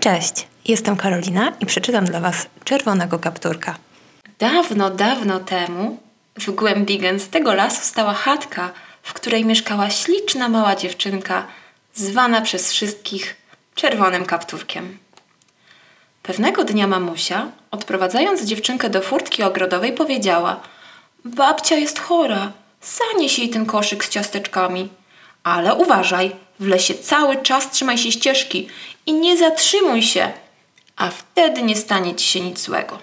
Cześć, jestem Karolina i przeczytam dla Was Czerwonego Kapturka. Dawno, dawno temu w głębi gęstego lasu stała chatka, w której mieszkała śliczna mała dziewczynka, zwana przez wszystkich Czerwonym Kapturkiem. Pewnego dnia mamusia, odprowadzając dziewczynkę do furtki ogrodowej, powiedziała: Babcia jest chora, zanieś jej ten koszyk z ciasteczkami. Ale uważaj, w lesie cały czas trzymaj się ścieżki i nie zatrzymuj się, a wtedy nie stanie ci się nic złego.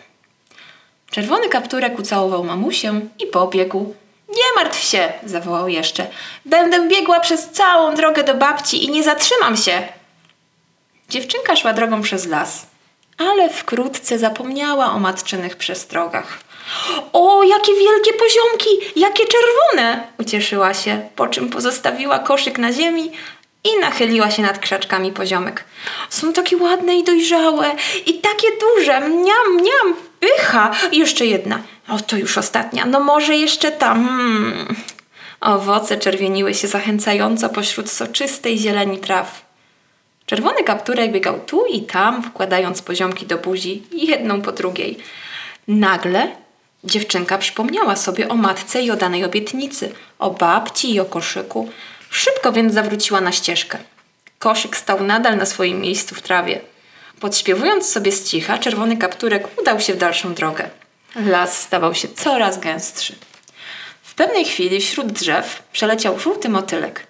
Czerwony kapturek ucałował mamusię i pobiegł. Nie martw się, zawołał jeszcze. Będę biegła przez całą drogę do babci i nie zatrzymam się. Dziewczynka szła drogą przez las, ale wkrótce zapomniała o matczynych przestrogach. O, jakie wielkie poziomki, jakie czerwone! Ucieszyła się, po czym pozostawiła koszyk na ziemi i nachyliła się nad krzaczkami poziomek. Są takie ładne i dojrzałe i takie duże. Mniam, mniam, pycha. Jeszcze jedna. O, to już ostatnia. No może jeszcze tam. Hmm. Owoce czerwieniły się zachęcająco pośród soczystej zieleni traw. Czerwony kapturek biegał tu i tam, wkładając poziomki do buzi, jedną po drugiej. Nagle dziewczynka przypomniała sobie o matce i o danej obietnicy, o babci i o koszyku. Szybko więc zawróciła na ścieżkę. Koszyk stał nadal na swoim miejscu w trawie. Podśpiewując sobie z cicha, czerwony kapturek udał się w dalszą drogę. Las stawał się coraz gęstszy. W pewnej chwili wśród drzew przeleciał żółty motylek.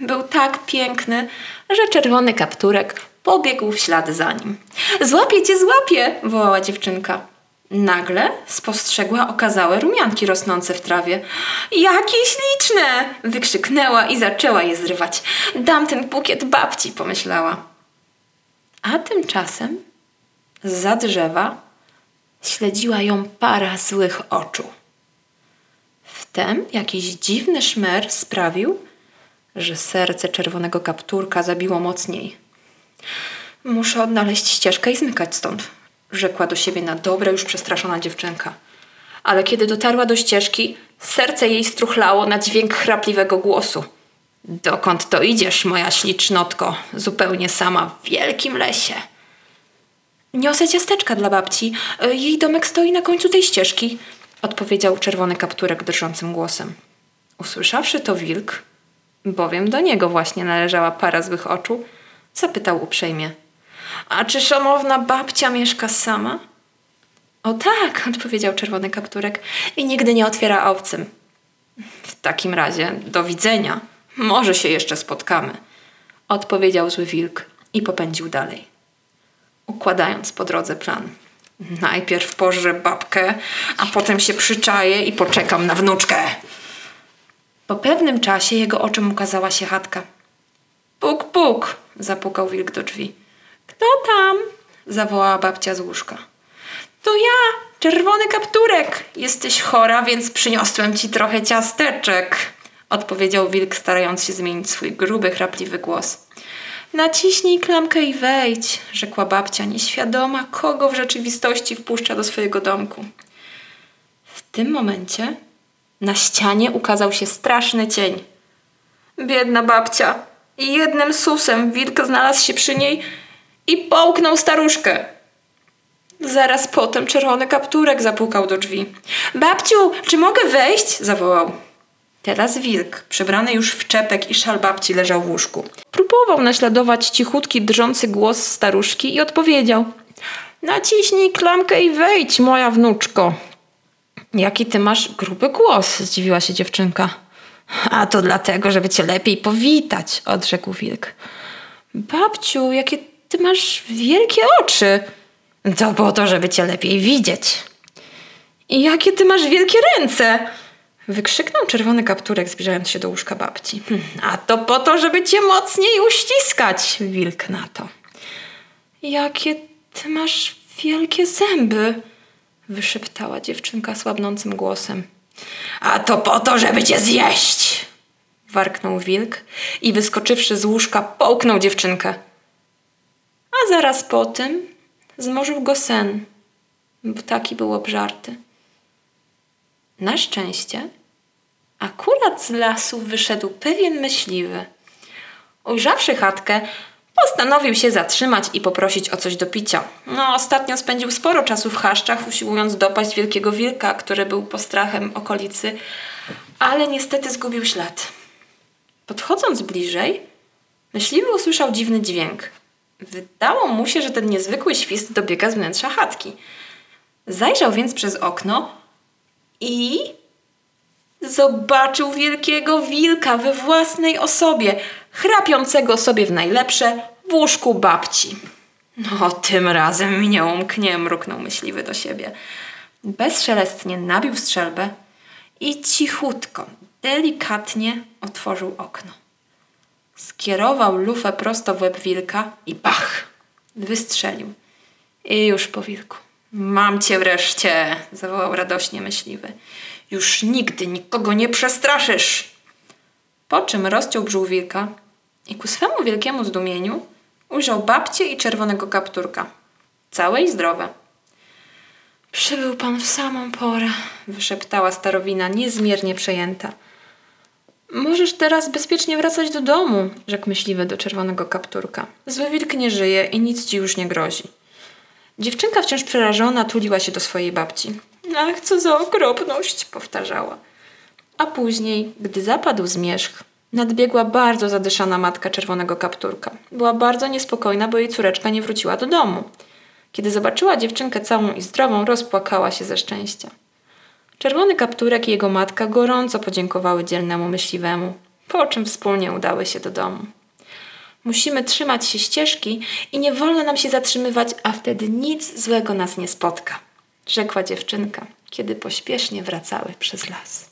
Był tak piękny, że czerwony kapturek pobiegł w ślad za nim. Złapię cię, złapię! wołała dziewczynka. Nagle spostrzegła okazałe rumianki rosnące w trawie. Jakie śliczne! wykrzyknęła i zaczęła je zrywać. Dam ten bukiet babci, pomyślała. A tymczasem za drzewa śledziła ją para złych oczu. Wtem jakiś dziwny szmer sprawił, że serce czerwonego kapturka zabiło mocniej. Muszę odnaleźć ścieżkę i zmykać stąd, rzekła do siebie na dobre już przestraszona dziewczynka. Ale kiedy dotarła do ścieżki, serce jej struchlało na dźwięk chrapliwego głosu. Dokąd to idziesz, moja ślicznotko, zupełnie sama w wielkim lesie? Niosę ciasteczka dla babci. Jej domek stoi na końcu tej ścieżki, odpowiedział czerwony kapturek drżącym głosem. Usłyszawszy to wilk, bowiem do niego właśnie należała para złych oczu, zapytał uprzejmie – a czy szanowna babcia mieszka sama? O tak, odpowiedział czerwony kapturek i nigdy nie otwiera obcym. W takim razie do widzenia. Może się jeszcze spotkamy, odpowiedział zły wilk i popędził dalej, układając po drodze plan. Najpierw pożrę babkę, a potem się przyczaję i poczekam na wnuczkę. Po pewnym czasie jego oczom ukazała się chatka. Puk, puk, zapukał wilk do drzwi. Kto tam? zawołała babcia z łóżka. To ja, czerwony kapturek. Jesteś chora, więc przyniosłem ci trochę ciasteczek, odpowiedział wilk, starając się zmienić swój gruby, chrapliwy głos. Naciśnij klamkę i wejdź, rzekła babcia, nieświadoma, kogo w rzeczywistości wpuszcza do swojego domku. W tym momencie na ścianie ukazał się straszny cień. Biedna babcia. I jednym susem wilk znalazł się przy niej i połknął staruszkę. Zaraz potem czerwony kapturek zapukał do drzwi. Babciu, czy mogę wejść? zawołał. Teraz wilk, przebrany już w czepek i szal babci, leżał w łóżku. Próbował naśladować cichutki, drżący głos staruszki i odpowiedział. Naciśnij klamkę i wejdź, moja wnuczko. Jaki ty masz gruby głos, zdziwiła się dziewczynka. A to dlatego, żeby cię lepiej powitać, odrzekł wilk. Babciu, jakie ty masz wielkie oczy. To po to, żeby cię lepiej widzieć. I jakie ty masz wielkie ręce! Wykrzyknął czerwony kapturek, zbliżając się do łóżka babci. Hm, a to po to, żeby cię mocniej uściskać, wilk na to. Jakie ty masz wielkie zęby! wyszeptała dziewczynka słabnącym głosem. A to po to, żeby cię zjeść! warknął wilk i wyskoczywszy z łóżka, połknął dziewczynkę zaraz po tym zmorzył go sen, bo taki był obżarty. Na szczęście akurat z lasu wyszedł pewien myśliwy. Ujrzawszy chatkę, Postanowił się zatrzymać i poprosić o coś do picia. No, ostatnio spędził sporo czasu w chaszczach, usiłując dopaść wielkiego wilka, który był postrachem okolicy, ale niestety zgubił ślad. Podchodząc bliżej, myśliwy usłyszał dziwny dźwięk. Wydało mu się, że ten niezwykły świst dobiega z wnętrza chatki. Zajrzał więc przez okno i zobaczył wielkiego wilka we własnej osobie, chrapiącego sobie w najlepsze w łóżku babci. No, tym razem mi nie umknie, mruknął myśliwy do siebie. Bezszelestnie nabił strzelbę i cichutko, delikatnie otworzył okno. Skierował lufę prosto w łeb wilka i bach! Wystrzelił. I już po wilku. Mam cię wreszcie, zawołał radośnie myśliwy. Już nigdy nikogo nie przestraszysz. Po czym rozciął brzuch wilka i ku swemu wielkiemu zdumieniu ujrzał babcię i czerwonego kapturka. Całe i zdrowe. Przybył pan w samą porę, wyszeptała starowina, niezmiernie przejęta. Możesz teraz bezpiecznie wracać do domu, rzekł myśliwy do czerwonego kapturka. Zły wilk nie żyje i nic ci już nie grozi. Dziewczynka wciąż przerażona tuliła się do swojej babci. Ach, co za okropność, powtarzała. A później, gdy zapadł zmierzch, nadbiegła bardzo zadyszana matka czerwonego kapturka. Była bardzo niespokojna, bo jej córeczka nie wróciła do domu. Kiedy zobaczyła dziewczynkę całą i zdrową, rozpłakała się ze szczęścia. Czerwony kapturek i jego matka gorąco podziękowały dzielnemu myśliwemu, po czym wspólnie udały się do domu. Musimy trzymać się ścieżki i nie wolno nam się zatrzymywać, a wtedy nic złego nas nie spotka, rzekła dziewczynka, kiedy pośpiesznie wracały przez las.